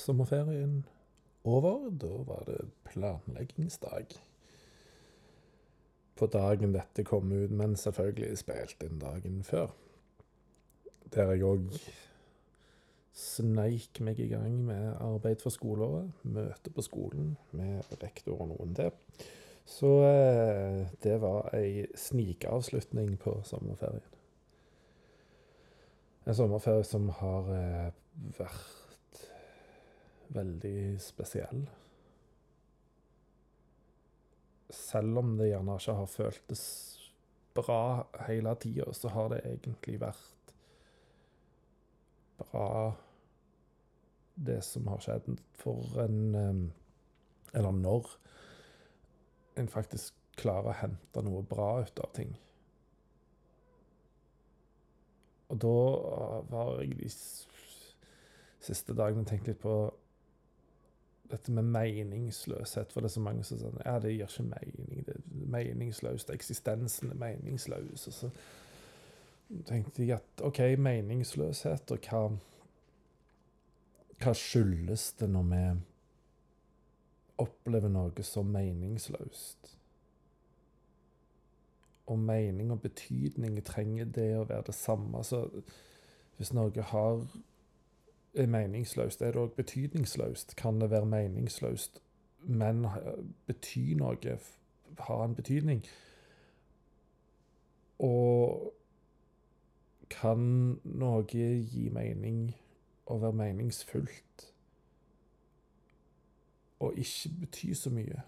sommerferien over. Da var det planleggingsdag. På dagen dette kom ut, men selvfølgelig spilt inn dagen før. Der jeg òg sneik meg i gang med arbeid for skoleåret. Møte på skolen med rektor og noen til. Så eh, det var ei snikavslutning på sommerferien. En sommerferie som har eh, vært veldig spesiell. Selv om det gjerne ikke har føltes bra hele tida, så har det egentlig vært bra, det som har skjedd. For en Eller når en faktisk klarer å hente noe bra ut av ting. Og da var jeg de siste dagene tenkt litt på dette med meningsløshet. For det er så mange som sier ja, det gir ikke mening. Det er meningsløst. Eksistensen er meningsløs. Og så tenkte jeg at OK, meningsløshet, og hva Hva skyldes det når vi opplever noe så meningsløst. Og mening og betydning trenger det å være det samme. Så hvis noe har, er meningsløst, er det òg betydningsløst. Kan det være meningsløst, men bety noe, ha en betydning? Og kan noe gi mening og være meningsfullt? og ikke bety så mye.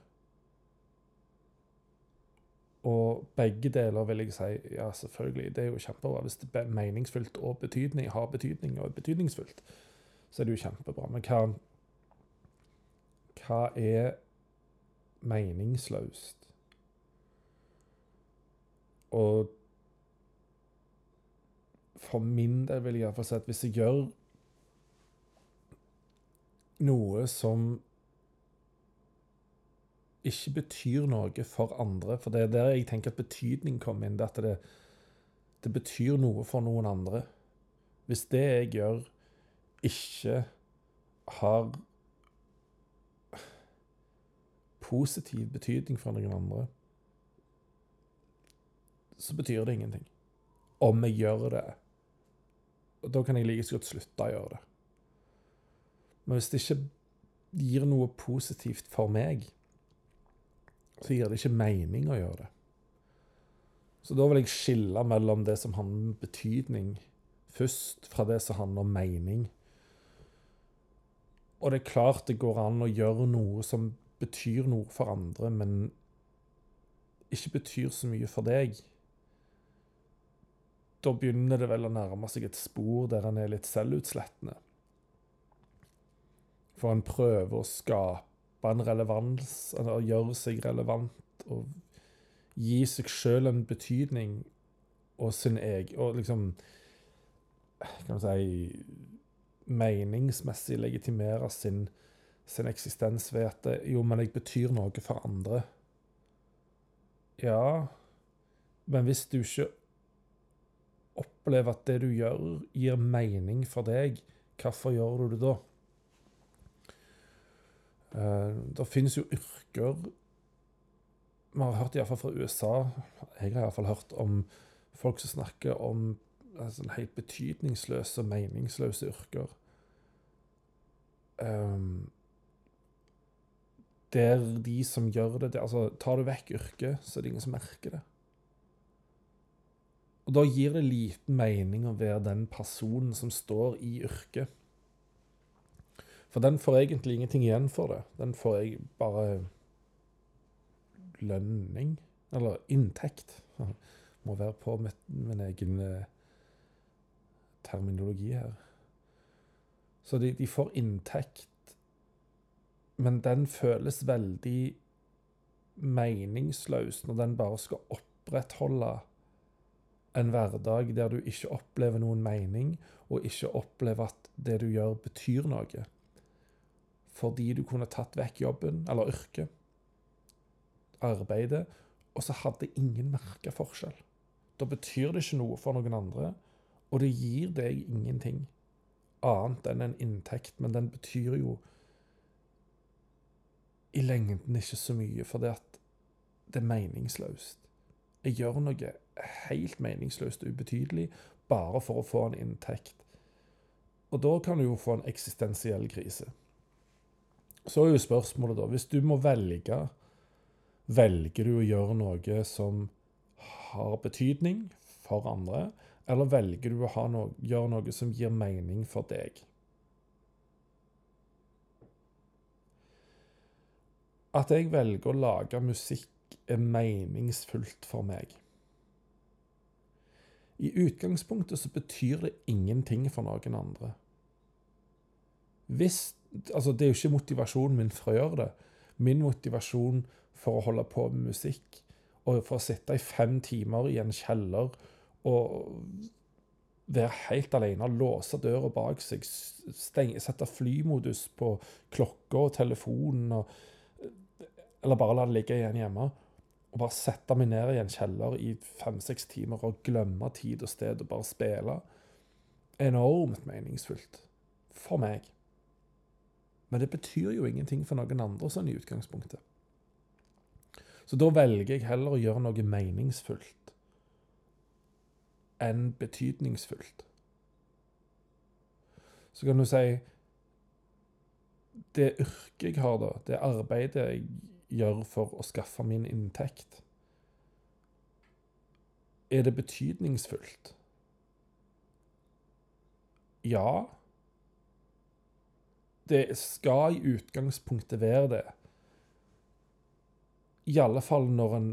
Og begge deler vil jeg si ja, selvfølgelig, det er jo kjempebra. Hvis det er meningsfullt og betydning, har betydning og er betydningsfullt, så er det jo kjempebra. Men hva, hva er meningsløst? Og for min del vil jeg iallfall si at hvis jeg gjør noe som ikke betyr noe for andre. For det er der jeg tenker at betydning kommer inn. At det, det betyr noe for noen andre. Hvis det jeg gjør, ikke har positiv betydning for noen andre, så betyr det ingenting. Om jeg gjør det. Og da kan jeg like godt slutte å gjøre det. Men hvis det ikke gir noe positivt for meg, så gir det ikke mening å gjøre det. Så da vil jeg skille mellom det som handler om betydning først, fra det som handler om mening. Og det er klart det går an å gjøre noe som betyr noe for andre, men ikke betyr så mye for deg. Da begynner det vel å nærme seg et spor der en er litt selvutslettende. For en prøver å skape en relevans, eller gjøre seg relevant og gi seg sjøl en betydning og sin egen Og liksom Kan man si Meningsmessig legitimere sin, sin eksistens ved at Jo, men jeg betyr noe for andre. Ja, men hvis du ikke opplever at det du gjør, gir mening for deg, hvorfor gjør du det da? Uh, det finnes jo yrker Vi har hørt iallfall fra USA Jeg har iallfall hørt om folk som snakker om altså, helt betydningsløse og meningsløse yrker. Um, der de som gjør det, det altså, Tar du vekk yrket, så er det ingen som merker det. Og da gir det liten mening å være den personen som står i yrket. For den får egentlig ingenting igjen for det. Den får jeg bare lønning, eller inntekt. Må være på min egen eh, terminologi her. Så de, de, får inntekt, men den føles veldig meningsløs når den bare skal opprettholde en hverdag der du ikke opplever noen mening, og ikke opplever at det du gjør, betyr noe fordi du kunne tatt vekk jobben eller yrket, arbeidet, og så hadde ingen merka forskjell. Da betyr det ikke noe for noen andre, og det gir deg ingenting. annet enn en inntekt, men den betyr jo i lengden ikke så mye, fordi at det er meningsløst. Jeg gjør noe helt meningsløst og ubetydelig bare for å få en inntekt. Og da kan du jo få en eksistensiell krise. Så er jo spørsmålet, da Hvis du må velge, velger du å gjøre noe som har betydning for andre, eller velger du å noe, gjøre noe som gir mening for deg? At jeg velger å lage musikk, er meningsfullt for meg. I utgangspunktet så betyr det ingenting for noen andre. Hvis, altså Det er jo ikke motivasjonen min for å gjøre det. Min motivasjon for å holde på med musikk og for å sitte i fem timer i en kjeller og være helt alene, låse døra bak seg, stenge, sette flymodus på klokka og telefonen, og, eller bare la det ligge igjen hjemme. Og bare sette meg ned i en kjeller i fem-seks timer og glemme tid og sted og bare spille. Enormt meningsfullt. For meg. Men det betyr jo ingenting for noen andre sånn i utgangspunktet. Så da velger jeg heller å gjøre noe meningsfullt enn betydningsfullt. Så kan du si Det yrket jeg har, da, det arbeidet jeg gjør for å skaffe min inntekt, er det betydningsfullt? Ja. Det skal i utgangspunktet være det. I alle fall når en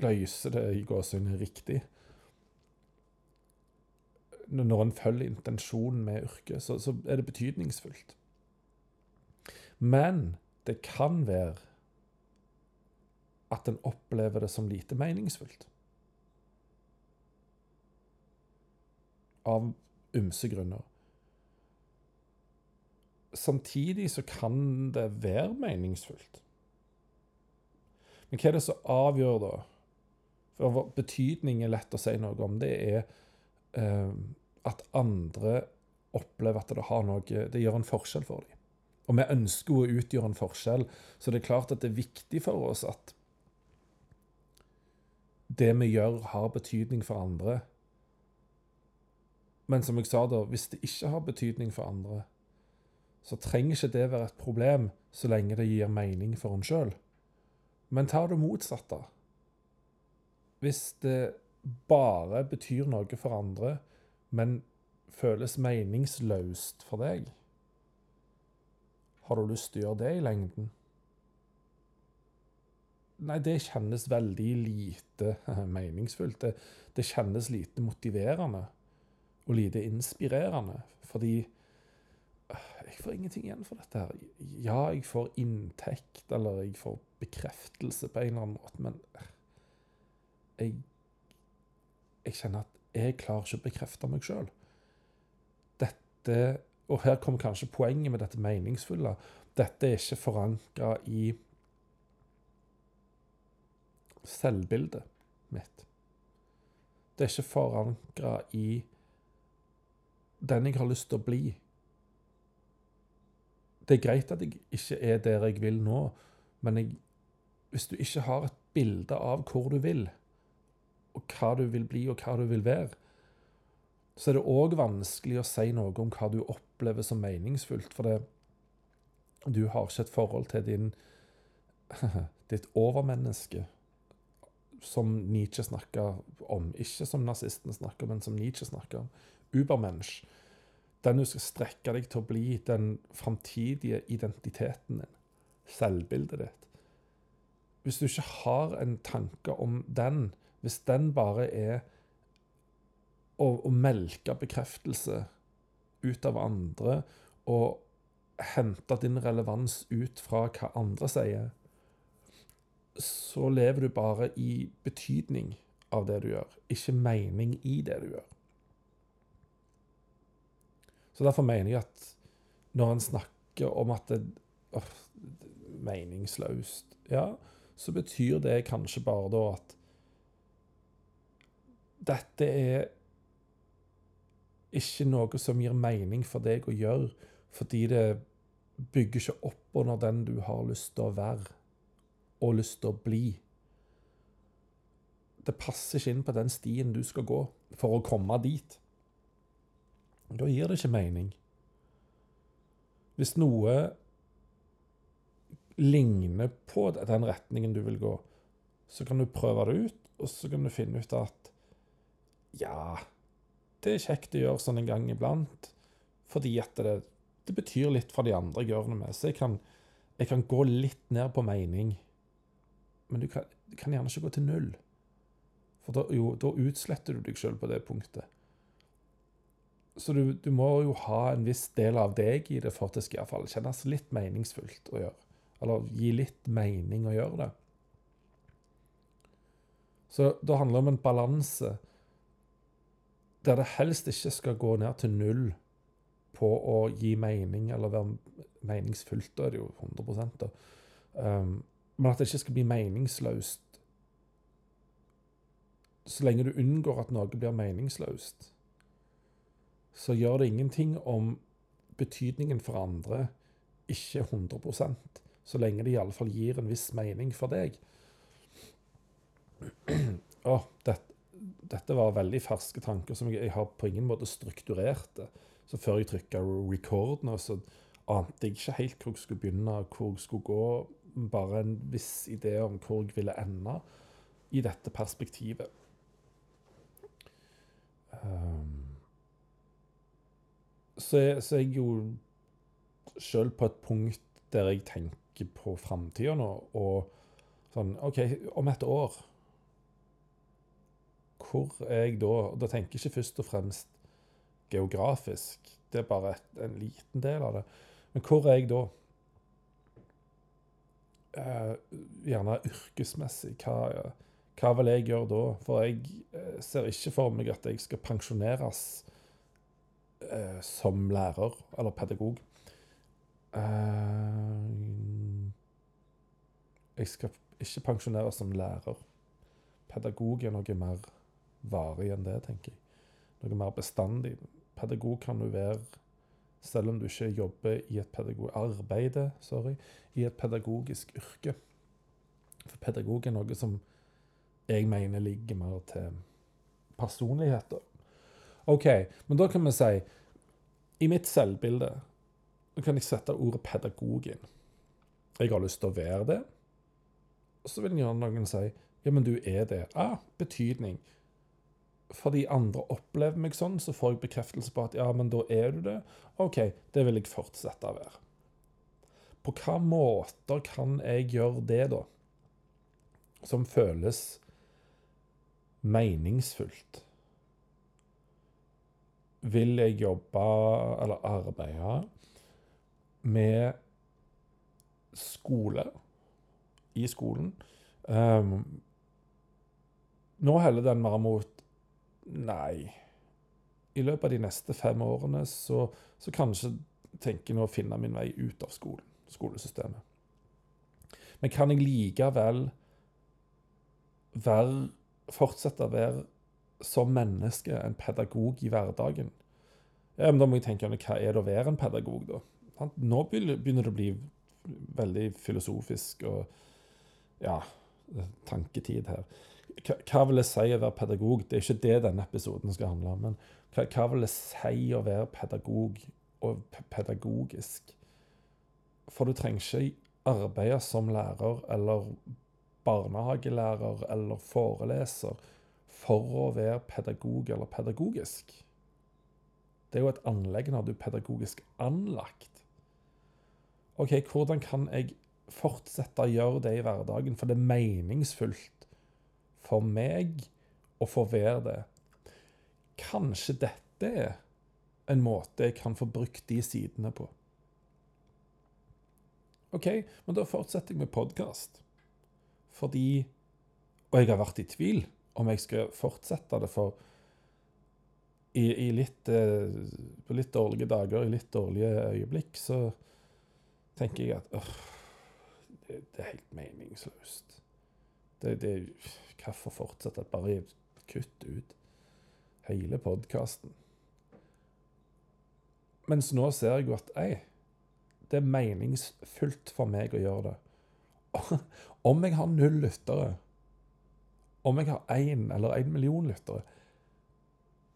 løser det i gåsehudene riktig. Når en følger intensjonen med yrket, så, så er det betydningsfullt. Men det kan være at en opplever det som lite meningsfullt. Av ymse grunner. Samtidig så kan det være meningsfullt. Men hva er det som avgjør, da? For Betydning er lett å si noe om. Det er at andre opplever at det har noe Det gjør en forskjell for dem. Og vi ønsker å utgjøre en forskjell. Så det er klart at det er viktig for oss at det vi gjør, har betydning for andre. Men som jeg sa da, hvis det ikke har betydning for andre, så trenger ikke det være et problem så lenge det gir mening for en sjøl. Men ta det motsatte. Hvis det bare betyr noe for andre, men føles meningsløst for deg, har du lyst til å gjøre det i lengden? Nei, det kjennes veldig lite meningsfullt. Det, det kjennes lite motiverende og lite inspirerende. Fordi jeg får ingenting igjen for dette her. Ja, jeg får inntekt, eller jeg får bekreftelse på en eller annen måte, men jeg, jeg kjenner at jeg klarer ikke å bekrefte meg sjøl. Dette Og her kommer kanskje poenget med dette meningsfulle. Dette er ikke forankra i selvbildet mitt. Det er ikke forankra i den jeg har lyst til å bli det er greit at jeg ikke er der jeg vil nå, men jeg, hvis du ikke har et bilde av hvor du vil, og hva du vil bli, og hva du vil være, så er det òg vanskelig å si noe om hva du opplever som meningsfullt. For det, du har ikke et forhold til din, ditt overmenneske, som Nietzsche snakker om. Ikke som nazistene snakker, men som Nietzsche snakker om. Ubermensch den du skal strekke deg til å bli den framtidige identiteten din, selvbildet ditt. Hvis du ikke har en tanke om den, hvis den bare er å, å melke bekreftelse ut av andre og hente din relevans ut fra hva andre sier, så lever du bare i betydning av det du gjør, ikke mening i det du gjør. Så derfor mener jeg at når en snakker om at det er meningsløst, ja, så betyr det kanskje bare da at dette er ikke noe som gir mening for deg å gjøre, fordi det bygger ikke opp under den du har lyst til å være og lyst til å bli. Det passer ikke inn på den stien du skal gå for å komme dit. Da gir det ikke mening. Hvis noe ligner på den retningen du vil gå, så kan du prøve det ut, og så kan du finne ut at ja, det er kjekt å gjøre sånn en gang iblant, fordi at det, det betyr litt for de andre jeg gjør det med. Så jeg kan, jeg kan gå litt ned på mening, men du kan, du kan gjerne ikke gå til null. For da, jo, da utsletter du deg sjøl på det punktet. Så du, du, må jo ha en viss del av deg i det for at det skal iallfall kjennes litt meningsfullt å gjøre. Eller gi litt mening å gjøre det. Så det handler om en balanse der det helst ikke skal gå ned til null på å gi mening eller være meningsfullt. Da er det jo 100 da. Um, men at det ikke skal bli meningsløst. Så lenge du unngår at noe blir meningsløst, så gjør det ingenting om betydningen for andre ikke er 100% så lenge det iallfall gir en viss mening for deg. Å, dette, dette var veldig ferske tanker som jeg, jeg har på ingen måte strukturert det. Så før jeg trykka record nå, så ante jeg ikke helt hvor jeg skulle begynne, hvor jeg skulle gå. Bare en viss idé om hvor jeg ville ende i dette perspektivet. Um, så, jeg, så jeg jo sjøl på et punkt der jeg tenker på framtida nå, og sånn OK, om et år hvor er jeg da? Og da tenker jeg ikke først og fremst geografisk, det er bare en liten del av det. Men hvor er jeg da? Eh, gjerne yrkesmessig. Hva, hva, vil jeg gjøre da? For jeg eh, ser ikke for meg at jeg skal pensjoneres eh, som lærer eller pedagog. Eh, jeg skal ikke pensjoneres som lærer. Pedagog er noe mer varig enn det, tenker jeg. Noe mer bestandig. Pedagog kan du være selv om du ikke jobber i et pedagog, arbeider sorry, i et pedagogisk yrke. For pedagog er noe som jeg mener ligger mer til personligheter. OK, men da kan vi si I mitt selvbilde da kan jeg sette ordet pedagog inn. Jeg har lyst til å være det. Og så vil gjerne noen si ja, men du er det. Ah, betydning fordi andre opplever meg sånn, så får jeg bekreftelse på at ja, men da er du det. OK, det vil jeg fortsette å være. På hva måter kan jeg gjøre det, da? Som føles meningsfullt? Vil jeg jobbe eller arbeide med skole i skolen? Um, nå heller den mer mot Nei. I løpet av de neste fem årene så, så kanskje tenker jeg å finne min vei ut av skolen, skolesystemet. Men kan jeg likevel være, fortsette å være som menneske en pedagog i hverdagen? Ja, men Da må jeg tenke hva er det å være en pedagog, da? Nå begynner det å bli veldig filosofisk og ja, tanketid her hva, vil det si å være pedagog? Det er ikke det denne episoden skal handle om. Men hva, vil det si å være pedagog og pedagogisk? For du trenger ikke arbeide som lærer eller barnehagelærer eller foreleser for å være pedagog eller pedagogisk. Det er jo et anlegg når du er pedagogisk anlagt. OK, hvordan kan jeg fortsette å gjøre det i hverdagen, for det er meningsfullt for meg å få være det. Kanskje dette er en måte jeg kan få brukt de sidene på. OK, men da fortsetter jeg med podkast. Fordi Og jeg har vært i tvil om jeg skal fortsette det, for i, i litt, eh, på litt dårlige dager, i litt dårlige øyeblikk, så tenker jeg at øh, det, er helt meningsløst. Det, det Hvorfor fortsette? Bare kutt ut hele podkasten. Mens nå ser jeg jo at ei, det er meningsfullt for meg å gjøre det. Om jeg har null lyttere, om jeg har én eller én million lyttere,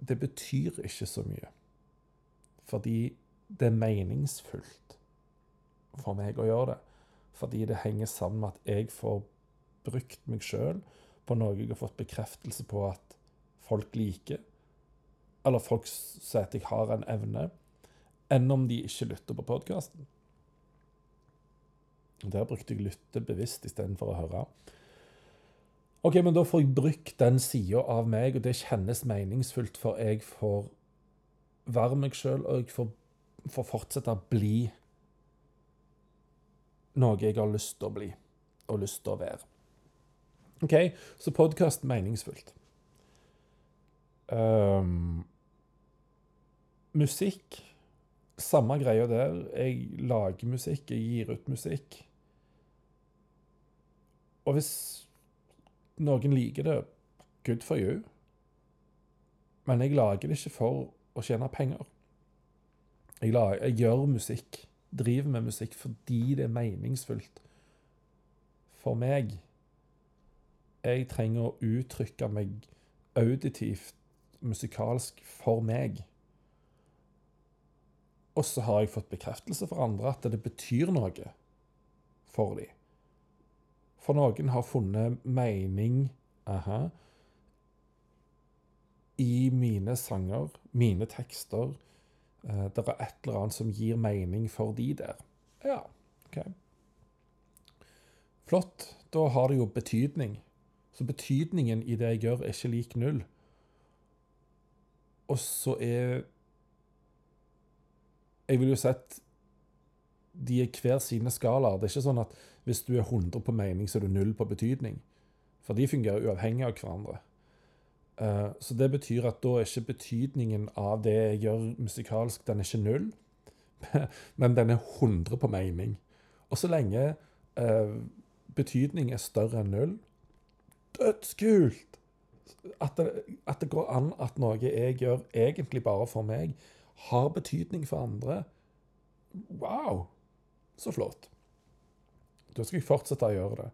det betyr ikke så mye. Fordi det er meningsfullt for meg å gjøre det. Fordi det henger sammen med at jeg får brukt meg sjøl på noe jeg har fått bekreftelse på at folk liker. Eller folk sier at jeg har en evne. Enn om de ikke lytter på podkasten. Der brukte jeg lytte bevisst istedenfor å høre. OK, men da får jeg brukt den sida av meg, og det kjennes meningsfullt, for jeg får være meg sjøl, og jeg får, får fortsette å bli noe jeg har lyst til å bli, og lyst til å være. OK, så podkast meningsfullt. Um, musikk Samme greia der. Jeg lager musikk, jeg gir ut musikk. Og hvis noen liker det, good for you. Men jeg lager det ikke for å tjene penger. Jeg, lager, jeg gjør musikk, driver med musikk fordi det er meningsfullt for meg. Jeg trenger å uttrykke meg auditivt, musikalsk, for meg. Og så har jeg fått bekreftelse fra andre at det betyr noe for dem. For noen har funnet mening aha, i mine sanger, mine tekster. Eh, det er et eller annet som gir mening for de der. Ja, OK. Flott. Da har det jo betydning. Så betydningen i det jeg gjør, er ikke lik null. Og så er Jeg vil jo si at de er hver sine skalaer. Det er ikke sånn at hvis du er 100 på mening, så er du null på betydning. For de fungerer uavhengig av hverandre. Uh, så det betyr at da er ikke betydningen av det jeg gjør musikalsk, den er ikke null, men den er 100 på mening. Og så lenge uh, betydning er større enn null Dødskult! At det, at det går an at noe jeg gjør egentlig bare for meg, har betydning for andre. Wow! Så flott. Da skal jeg fortsette å gjøre det.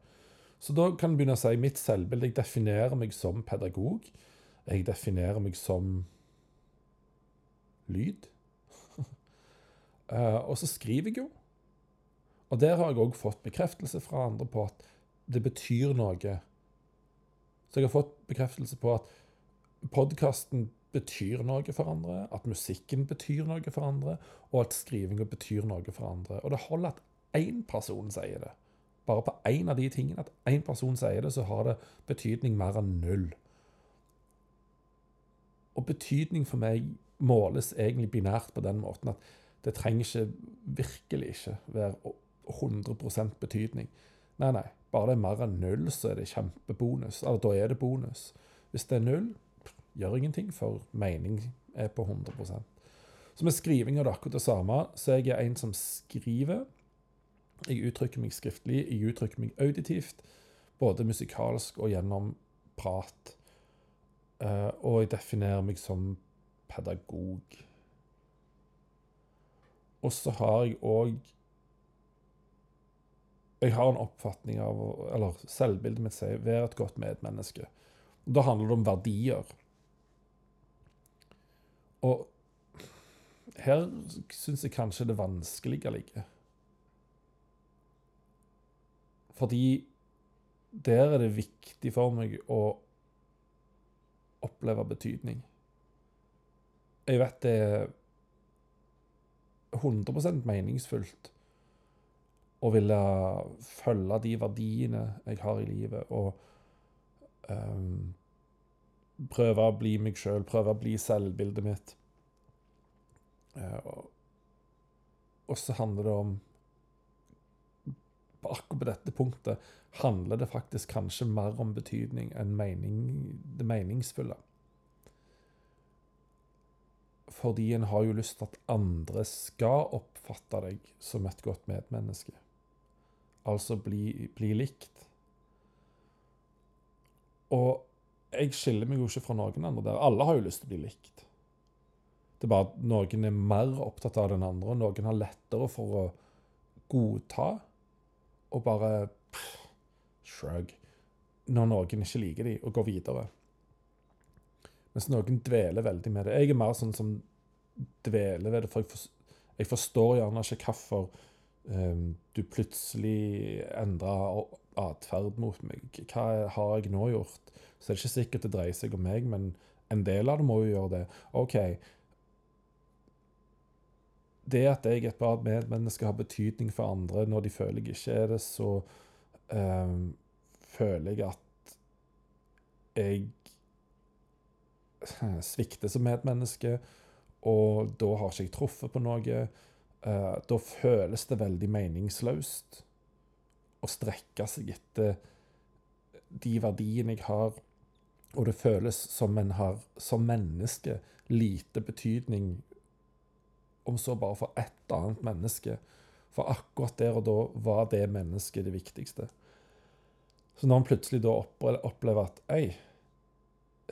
Så da kan jeg begynne å si mitt selvbilde. Jeg definerer meg som pedagog. Jeg definerer meg som lyd. uh, og så skriver jeg jo. Og der har jeg òg fått bekreftelse fra andre på at det betyr noe. Så jeg har fått bekreftelse på at podkasten betyr noe for andre, at musikken betyr noe for andre, og at skrivinga betyr noe for andre. Og det holder at én person sier det bare på én av de tingene, at én person sier det, så har det betydning mer enn null. Og betydning for meg måles egentlig binært på den måten at det trenger ikke, virkelig ikke, være 100% betydning. Nei, nei. Bare det er mer enn null, så er det kjempebonus. Eller da er det bonus. Hvis det er null, gjør ingenting, for mening er på 100 Så med skriving er det akkurat det samme. Så jeg er en som skriver jeg uttrykker meg skriftlig, jeg uttrykker meg auditivt, både musikalsk og gjennom prat. Uh, og jeg definerer meg som pedagog. Og så har jeg òg Jeg har en oppfatning av Eller selvbildet mitt sier 'vær et godt medmenneske. Da handler det om verdier. Og her syns jeg kanskje det vanskelige ligger. Fordi der er det viktig for meg å oppleve betydning. Jeg vet det er 100 meningsfullt å ville følge de verdiene jeg har i livet, og um, prøve å bli meg sjøl, prøve å bli selvbildet mitt. Uh, og, og så handler det om på akkurat på dette punktet handler det faktisk kanskje mer om betydning enn mening, det meningsfulle. Fordi en har jo lyst til at andre skal oppfatte deg som et godt medmenneske. Altså bli, bli likt. Og jeg skiller meg jo ikke fra noen andre der. Alle har jo lyst til å bli likt. Det er bare at noen er mer opptatt av den andre, og noen har lettere for å godta og bare pff, shrug når noen ikke liker dem, og går videre. Mens noen dveler veldig med det. Jeg er mer sånn som dveler ved det, for jeg, forstår gjerne ikke hvorfor du plutselig endrer atferd mot meg. Hva har jeg nå gjort? Så er det ikke sikkert det dreier seg om meg, men en del av det må jo gjøre det. OK. Det at jeg er et bra medmenneske, har betydning for andre når de føler jeg ikke er det, så um, føler jeg at jeg svikter som medmenneske, og da har ikke jeg truffet på noe. Uh, da føles det veldig meningsløst å strekke seg etter de verdiene jeg har og det føles som en har som menneske lite betydning, om så bare for ett annet menneske. For akkurat der og da var det mennesket det viktigste. Så når en plutselig da opplever at Ei,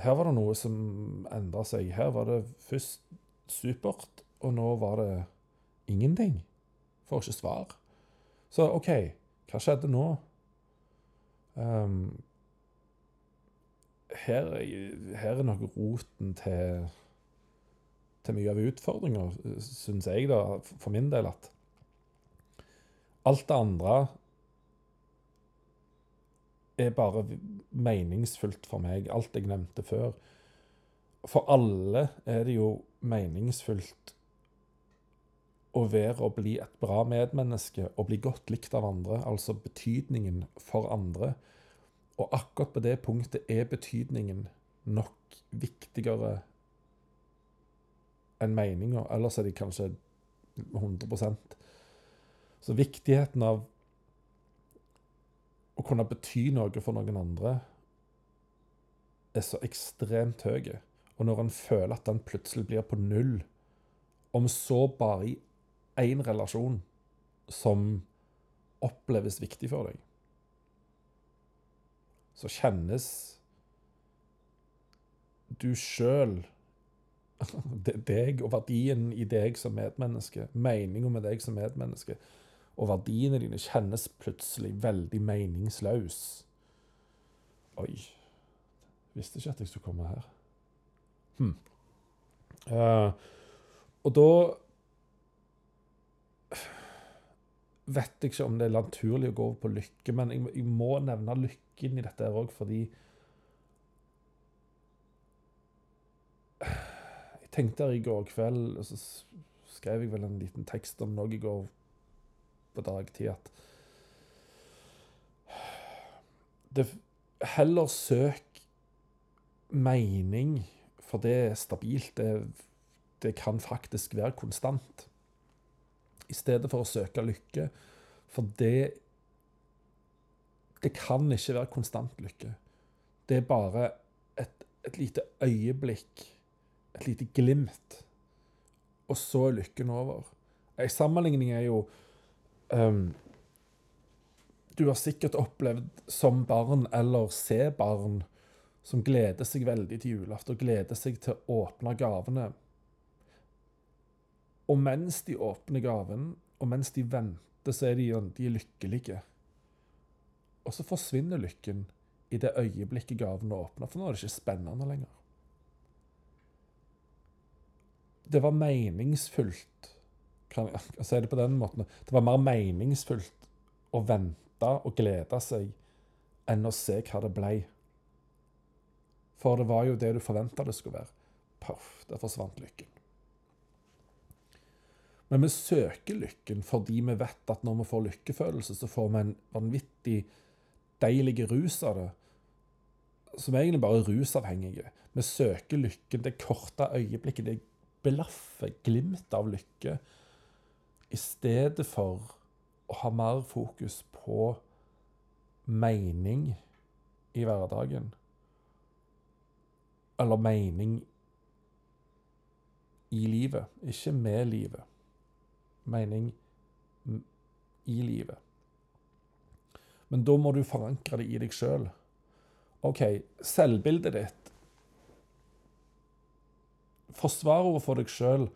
her var det noe som endra seg. Her var det først supert, og nå var det ingenting. Får ikke svar. Så OK, hva skjedde nå? Um, her, her er nok roten til, til mye av utfordringa, syns jeg, da, for min del, at alt det andre er bare meningsfullt for meg, alt jeg nevnte før. For alle er det jo meningsfullt å være og bli et bra medmenneske og bli godt likt av andre, altså betydningen for andre. Og akkurat på det punktet er betydningen nok viktigere enn meninga. Ellers er de kanskje 100% Så viktigheten av å kunne bety noe for noen andre er så ekstremt høy. Og når en føler at den plutselig blir på null, om så bare i én relasjon som oppleves viktig for deg så kjennes du sjøl deg og verdien i deg som medmenneske, meninga med deg som medmenneske, og verdiene dine kjennes plutselig veldig meningsløs. Oi Visste ikke at jeg skulle komme her. Hm. Uh, og da vet ikke om det er naturlig å gå over på lykke, men jeg, jeg må nevne lykken i dette òg, fordi Jeg tenkte her i går kveld, og så skrev jeg vel en liten tekst om noe i går på dagtid, at det, Heller søk mening, for det er stabilt. Det, det kan faktisk være konstant i stedet for å søke lykke. For det Det kan ikke være konstant lykke. Det er bare et, et lite øyeblikk, et lite glimt, og så er lykken over. En sammenligning er jo um, Du har sikkert opplevd som barn eller se barn som gleder seg veldig til julaften gleder seg til å åpne gavene og mens de åpner gaven, og mens de venter, så er de, de er lykkelige. Og så forsvinner lykken i det øyeblikket gaven åpner, for nå er det ikke spennende lenger. Det var meningsfullt kan jeg si det på den måten, det var mer meningsfullt å vente og glede seg enn å se hva det ble. For det var jo det du forventa det skulle være. Poff, der forsvant lykken. Men vi søker lykken fordi vi vet at når vi får lykkefølelse, så får vi en vanvittig deilig rus av det. Som egentlig bare er rusavhengige. Vi søker lykken, det korte øyeblikket, det blaffer, glimtet av lykke, i stedet for å ha mer fokus på mening i hverdagen. Eller mening i livet, ikke med livet mening i livet. Men da må du forankre det i deg sjøl. OK, selvbildet ditt Forsvar overfor deg sjøl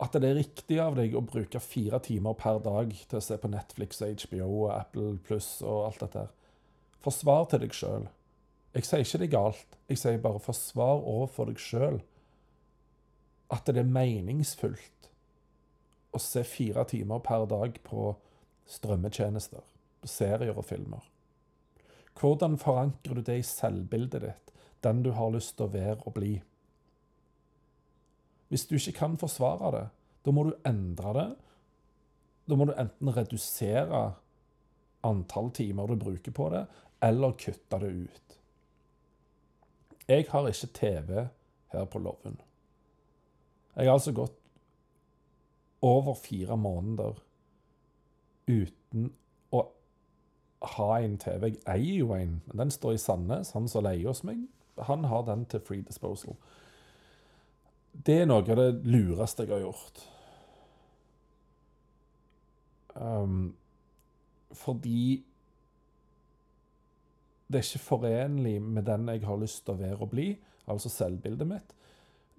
at det er riktig av deg å bruke fire timer per dag til å se på Netflix, HBO Apple Pluss og alt dette. Forsvar til deg sjøl. Jeg sier ikke det er galt, jeg sier bare forsvar overfor deg sjøl at det er meningsfullt å se fire timer per dag på strømmetjenester, serier og filmer. Hvordan forankrer du det i selvbildet ditt, den du har lyst til å være og bli? Hvis du ikke kan forsvare det, da må du endre det. Da må du enten redusere antall timer du bruker på det, eller kutte det ut. Jeg har ikke TV her på Loven. Jeg har altså gått over fire måneder uten å ha en TV. Jeg eier jo en, men den står i Sandnes. Han som leier hos meg, han har den til free disposal. Det er noe av det lureste jeg har gjort. Um, fordi det er ikke forenlig med den jeg har lyst til å være og bli, altså selvbildet mitt.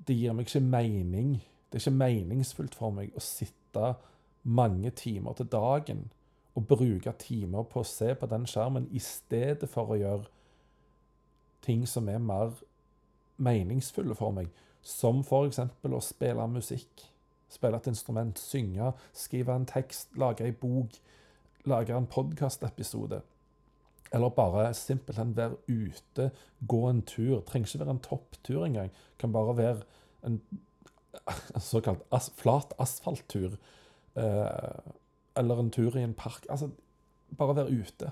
Det gir meg ikke mening. Det er ikke meningsfullt for meg å sitte mange timer til dagen og bruke timer på å se på den skjermen i stedet for å gjøre ting som er mer meningsfulle for meg. Som f.eks. å spille musikk, spille et instrument, synge, skrive en tekst, lage ei bok, lage en podkastepisode. Eller bare simpelthen være ute, gå en tur. Trenger ikke være en topptur engang. Kan bare være en såkalt as flat asfalttur. Eh, eller en tur i en park. Altså, bare være ute.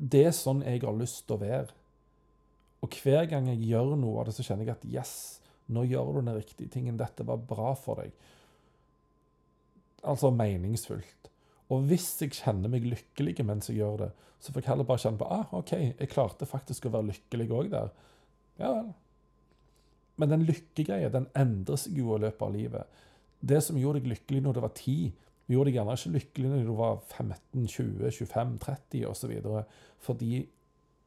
Det er sånn jeg har lyst til å være. Og hver gang jeg gjør noe av det, så kjenner jeg at yes, nå gjør du den riktige tingen. Dette var bra for deg. Altså meningsfullt. Og hvis jeg kjenner meg lykkelig mens jeg gjør det, så får jeg heller bare kjenne på ah, OK, jeg klarte faktisk å være lykkelig òg der. Ja vel. Men den lykkegreia den endrer seg jo i løpet av livet. Det som gjorde deg lykkelig når du var 10, gjorde deg gjerne ikke lykkelig når du var 15, 20, 25, 30 osv. Fordi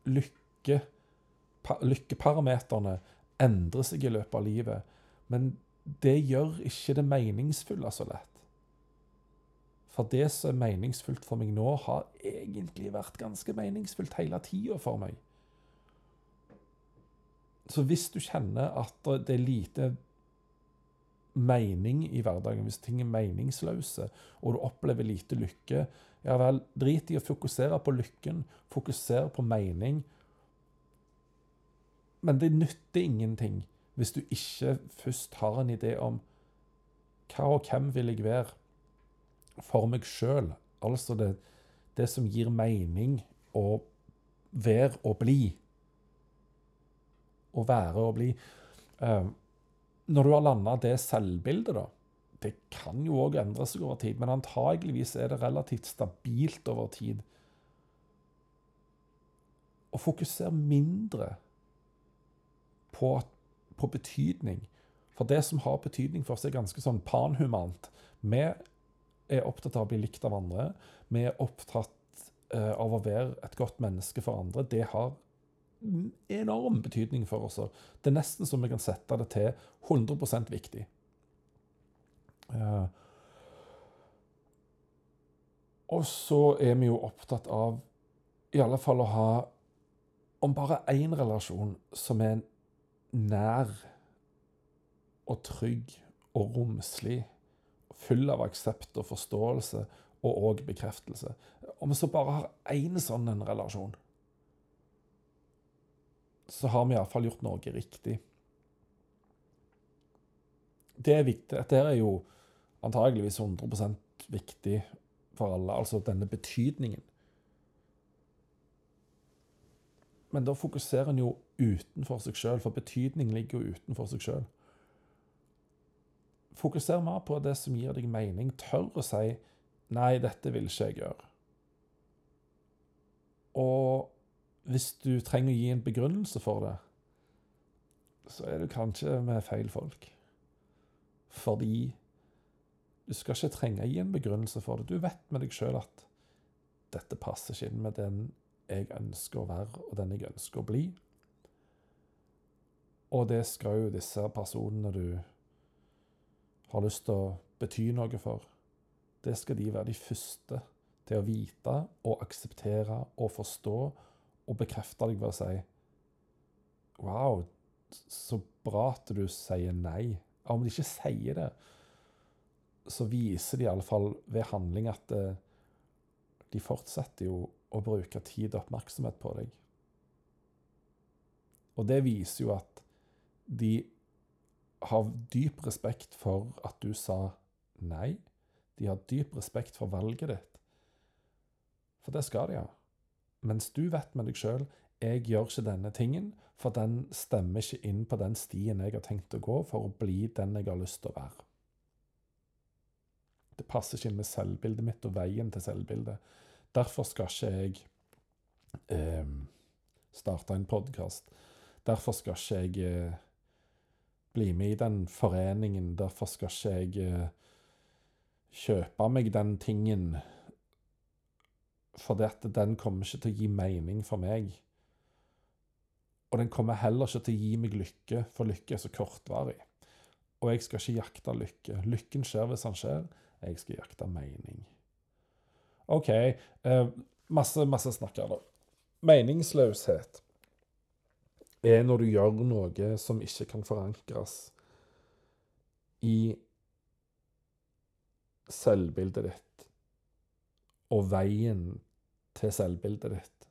lykke lykkeparameterne endrer seg i løpet av livet. Men det gjør ikke det meningsfulle så lett. For det som er meningsfullt for meg nå, har egentlig vært ganske meningsfullt hele tida for meg. Så hvis du kjenner at det er lite mening i hverdagen, hvis ting er meningsløse, og du opplever lite lykke, ja vel, drit i å fokusere på lykken. Fokuser på mening, men det nytter ingenting hvis du ikke først har en idé om hva og hvem vil jeg være for meg sjøl. Altså det, det, som gir mening å være og bli. Å være og bli. Uh, når du har landa det selvbildet, da Det kan jo òg endre seg over tid, men antageligvis er det relativt stabilt over tid. Å fokusere mindre på, på, betydning. For det som har betydning for oss, er ganske sånn panhumant. Vi er opptatt av å bli likt av andre. Vi er opptatt uh, av å være et godt menneske for andre. Det har enorm betydning for oss. Det er nesten som vi kan sette det til 100 viktig. Uh, og så er vi jo opptatt av i alle fall å ha om bare én relasjon som er nær og trygg og romslig, full av aksept og forståelse og òg bekreftelse. Om vi så bare har én sånn relasjon, så har vi iallfall gjort noe riktig. Det er viktig. Dette er jo antageligvis 100% viktig for alle, altså denne betydningen. Men da fokuserer en jo utenfor seg sjøl, for betydning ligger jo utenfor seg sjøl. Fokuser mer på det som gir deg mening. Tør å si 'nei, dette vil ikke jeg gjøre'. Og hvis du trenger å gi en begrunnelse for det, så er du kanskje med feil folk. Fordi du skal ikke trenge å gi en begrunnelse for det. Du vet med deg sjøl at dette passer ikke inn med den jeg ønsker å være, og den jeg ønsker å bli. Og det skal jo disse personene du har lyst til å bety noe for, det skal de være de første til å vite og akseptere og forstå og bekrefte deg ved å si Wow, så bra at du sier nei. Om de ikke sier det, så viser de i alle fall ved handling at eh, de fortsetter jo å bruke tid og oppmerksomhet på deg. Og det viser jo at de har dyp respekt for at du sa nei. De har dyp respekt for valget ditt. For det skal de ha. Mens du vet med deg sjøl jeg gjør ikke denne tingen, for den stemmer ikke inn på den stien jeg har tenkt å gå for å bli den jeg har lyst til å være. Det passer ikke inn med selvbildet mitt og veien til selvbildet. Derfor skal ikke jeg eh, starte en podkast. Derfor skal ikke jeg eh, bli med i den foreningen. Derfor skal ikke jeg eh, kjøpe meg den tingen. For den kommer ikke til å gi mening for meg. Og den kommer heller ikke til å gi meg lykke, for lykke er så kortvarig. Og jeg skal ikke jakte lykke. Lykken skjer hvis den skjer. Jeg skal jakte mening. OK. Eh, masse, masse snakk da. Meningsløshet er når du gjør noe som ikke kan forankres i selvbildet ditt og veien til selvbildet ditt.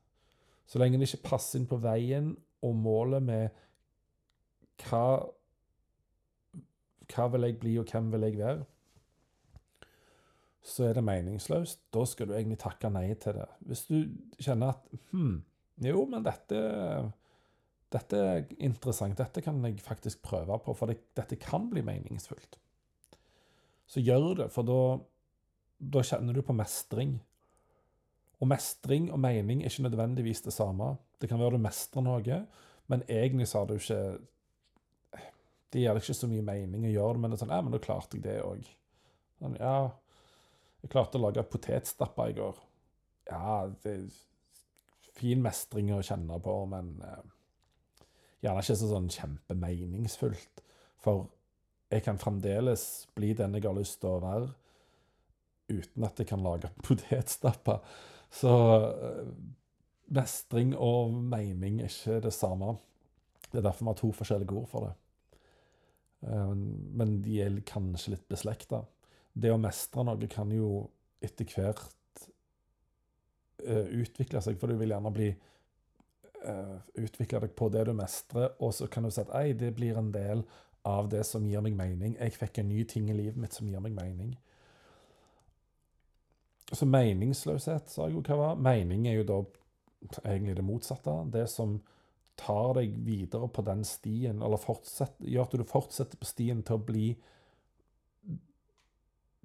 Så lenge det ikke passer inn på veien og målet med hva Hva vil jeg bli, og hvem vil jeg være? så er det meningsløst. Da skal du egentlig takke nei til det. Hvis du kjenner at hm, jo, men dette, dette er interessant, dette kan jeg faktisk prøve på, for det, dette kan bli meningsfullt. Så gjør det, for da, da kjenner du på mestring. Og mestring og mening er ikke nødvendigvis det samme. Det kan være du mestrer noe, men egentlig så har du ikke Det gir ikke så mye mening å gjøre det, men det er sånn Ja, men da klarte jeg det òg. Sånn, ja, jeg klarte å lage potetstapper i går. Ja, det er fin mestring å kjenne på, men eh, gjerne ikke så sånn kjempemeningsfullt. For jeg kan fremdeles bli den jeg har lyst til å være, uten at jeg kan lage potetstapper. Så eh, mestring og mening er ikke det samme. Det er derfor vi har to forskjellige ord for det. Eh, men de er kanskje litt beslekta det å mestre noe kan jo etter hvert uh, utvikle seg, for du vil gjerne bli utvikle deg på det du mestrer, og så kan du si at ei, det blir en del av det som gir meg mening. Jeg fikk en ny ting i livet mitt som gir meg mening. Så meningsløshet, sa jeg jo hva var. Mening er jo da egentlig det motsatte. Det som tar deg videre på den stien, eller gjør at du fortsetter på stien til å bli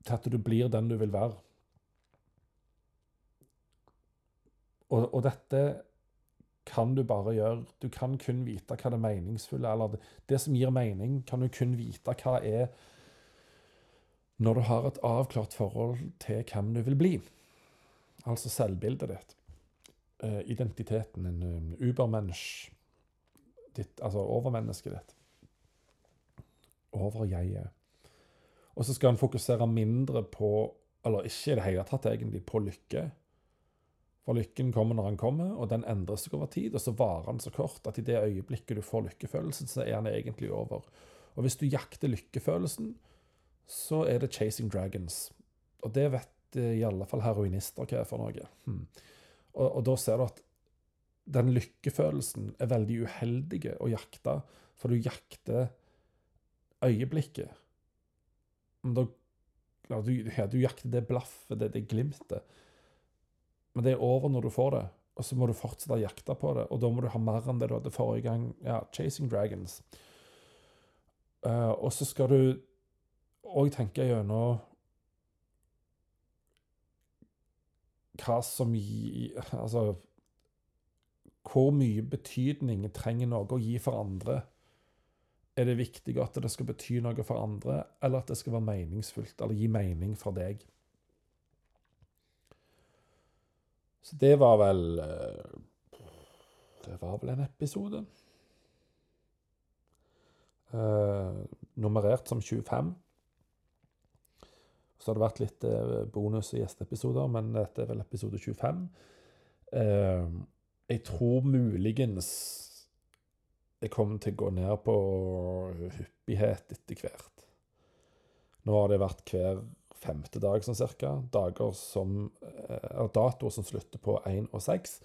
til at du blir den du vil være. Og, og, dette kan du bare gjøre. Du kan kun vite hva det meningsfulle Eller det, det som gir mening, kan du kun vite hva er når du har et avklart forhold til hvem du vil bli. Altså selvbildet ditt. Uh, identiteten, din, um, ubermensch. Ditt, altså overmennesket ditt. Over-jeget. Og så skal en fokusere mindre på, eller ikke i det hele tatt egentlig, på lykke. For lykken kommer når den kommer, og den endrer seg over tid. Og så varer den så kort at i det øyeblikket du får lykkefølelsen, så er den egentlig over. Og hvis du jakter lykkefølelsen, så er det 'chasing dragons'. Og det vet i alle fall heroinister hva er for noe. Hmm. Og, og, da ser du at den lykkefølelsen er veldig uheldig å jakte, for du jakter øyeblikket. Men da ja, du, ja, du jakter det blaffet, det, det glimtet. Men det er over når du får det, og så må du fortsette å jakte på det. Og da må du ha mer enn det du hadde forrige gang. Ja, Chasing Dragons. Uh, og så skal du òg tenke gjennom hva som gir Altså Hvor mye betydning trenger noe å gi for andre? Er det viktig at det skal bety noe for andre, eller at det skal være meningsfullt, eller gi mening for deg? Så det var vel eh, Det var vel en episode. Uh, nummerert som 25. Så har det vært litt uh, bonus- og gjesteepisoder, men dette er vel episode 25. Uh, jeg tror muligens jeg kommer til å gå ned på hyppighet etter hvert. Nå har det vært hver femte dag sånn cirka. Dager som uh, Datoer som slutter på 1 og 6.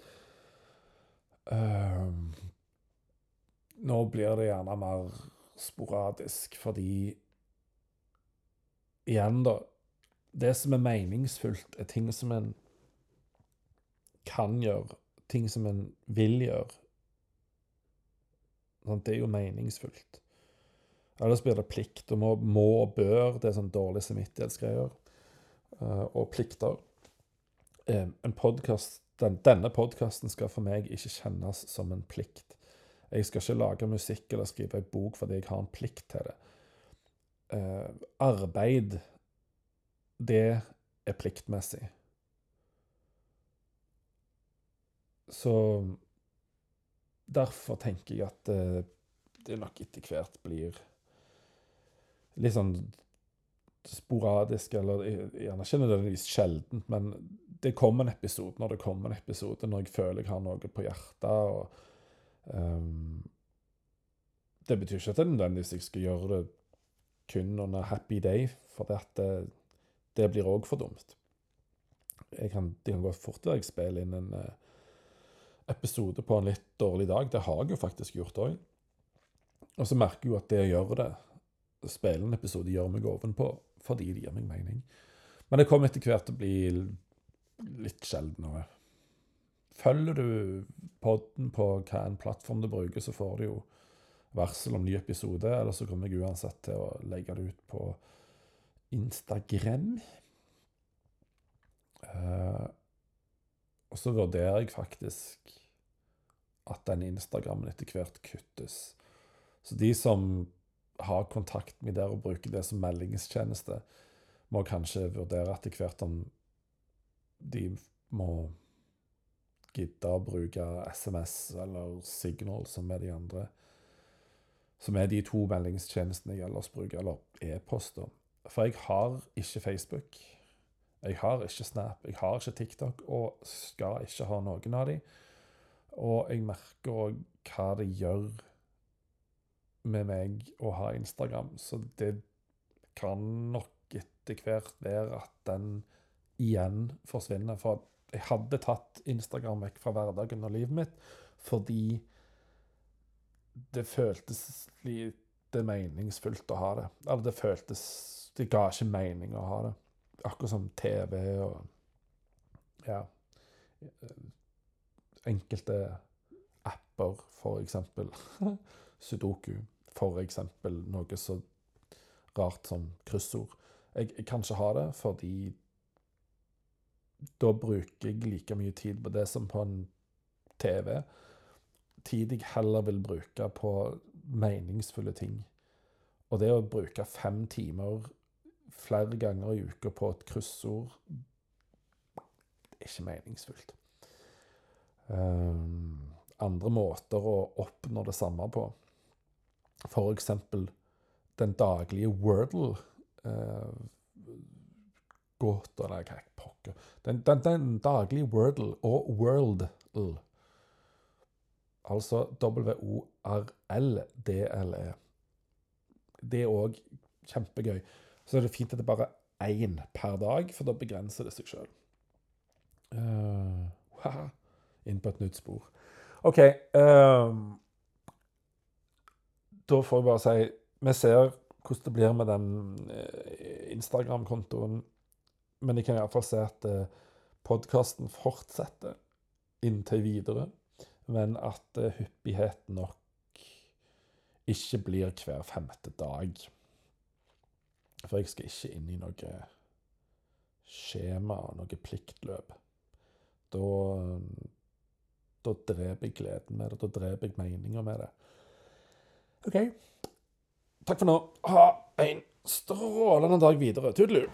Uh, nå blir det gjerne mer sporadisk, fordi Igjen, da. Det som er meningsfullt, er ting som en kan gjøre. Ting som en vil gjøre. Sånn, det er jo meningsfullt. Ellers blir det plikt. Og må, må og bør. Det er sånn dårlig samvittighetsgreier. Uh, og plikter. En podcast, den, denne podkasten skal for meg ikke kjennes som en plikt. Jeg skal ikke lage musikk eller skrive ei bok fordi jeg har en plikt til det. Uh, arbeid, det er pliktmessig. Så derfor tenker jeg at uh, det nok etter hvert blir litt sånn sporadisk, eller gjerne ikke nødvendigvis sjeldent, men det kommer en episode når det kommer en episode, når jeg føler jeg har noe på hjertet. og Um, det betyr ikke at jeg nødvendigvis jeg skal gjøre det kun under happy day, for det, det blir òg for dumt. Kan, det kan gå fort være jeg spiller inn en uh, episode på en litt dårlig dag. Det har jeg jo faktisk gjort òg. Og så merker jeg jo at det å gjøre det, spille en episode, gjør meg ovenpå fordi det gir meg mening. Men det kommer etter hvert til å bli litt sjeldnere. Følger du podden på hva plattform du bruker, så får du jo varsel om ny episode. Eller så kommer jeg uansett til å legge det ut på Instagram. Uh, og så vurderer jeg faktisk at den Instagrammen etter hvert kuttes. Så de som har kontakt med der og bruker det som meldingstjeneste, må kanskje vurdere etter hvert om de må gidde å bruke SMS eller Signal, som er de andre Som er de to meldingstjenestene jeg ellers bruker, eller e-poster. For jeg har ikke Facebook. Jeg har ikke Snap, jeg har ikke TikTok, og skal ikke ha noen av de. Og jeg merker òg hva det gjør med meg å ha Instagram, så det kan nok etter hvert være at den igjen forsvinner. For jeg hadde tatt Instagram vekk fra hverdagen og livet mitt fordi det føltes lite meningsfullt å ha det. Eller det føltes Det ga ikke mening å ha det. Akkurat som TV og Ja. Enkelte apper, for eksempel. Sudoku, for eksempel. Noe så rart som kryssord. Jeg, jeg kan ikke ha det fordi da bruker jeg like mye tid på det som på en TV. Tid jeg heller vil bruke på meningsfulle ting. Og det å bruke fem timer flere ganger i uka på et kryssord det er ikke meningsfullt. Um, andre måter å oppnå det samme på, for eksempel den daglige Wordle. Uh, gåta eller hva pokker den, den, den, daglige Wordle og Worldle Altså W-O-R-L-D-L-E. Det er òg kjempegøy. Så er det fint at det er bare én per dag, for da begrenser det seg sjøl. Uh, wow. Inn på et nytt spor. OK. Um, da får jeg bare si Vi ser hvordan det blir med den uh, Instagram-kontoen men jeg kan iallfall se at eh, podkasten fortsetter inntil videre. Men at eh, hyppigheten nok ikke blir hver femte dag. For jeg skal ikke inn i noe skjema og noe pliktløp. Da, da dreper jeg gleden med det. Da dreper jeg meninga med det. OK. Takk for nå. Ha en strålende dag videre. Tudelu!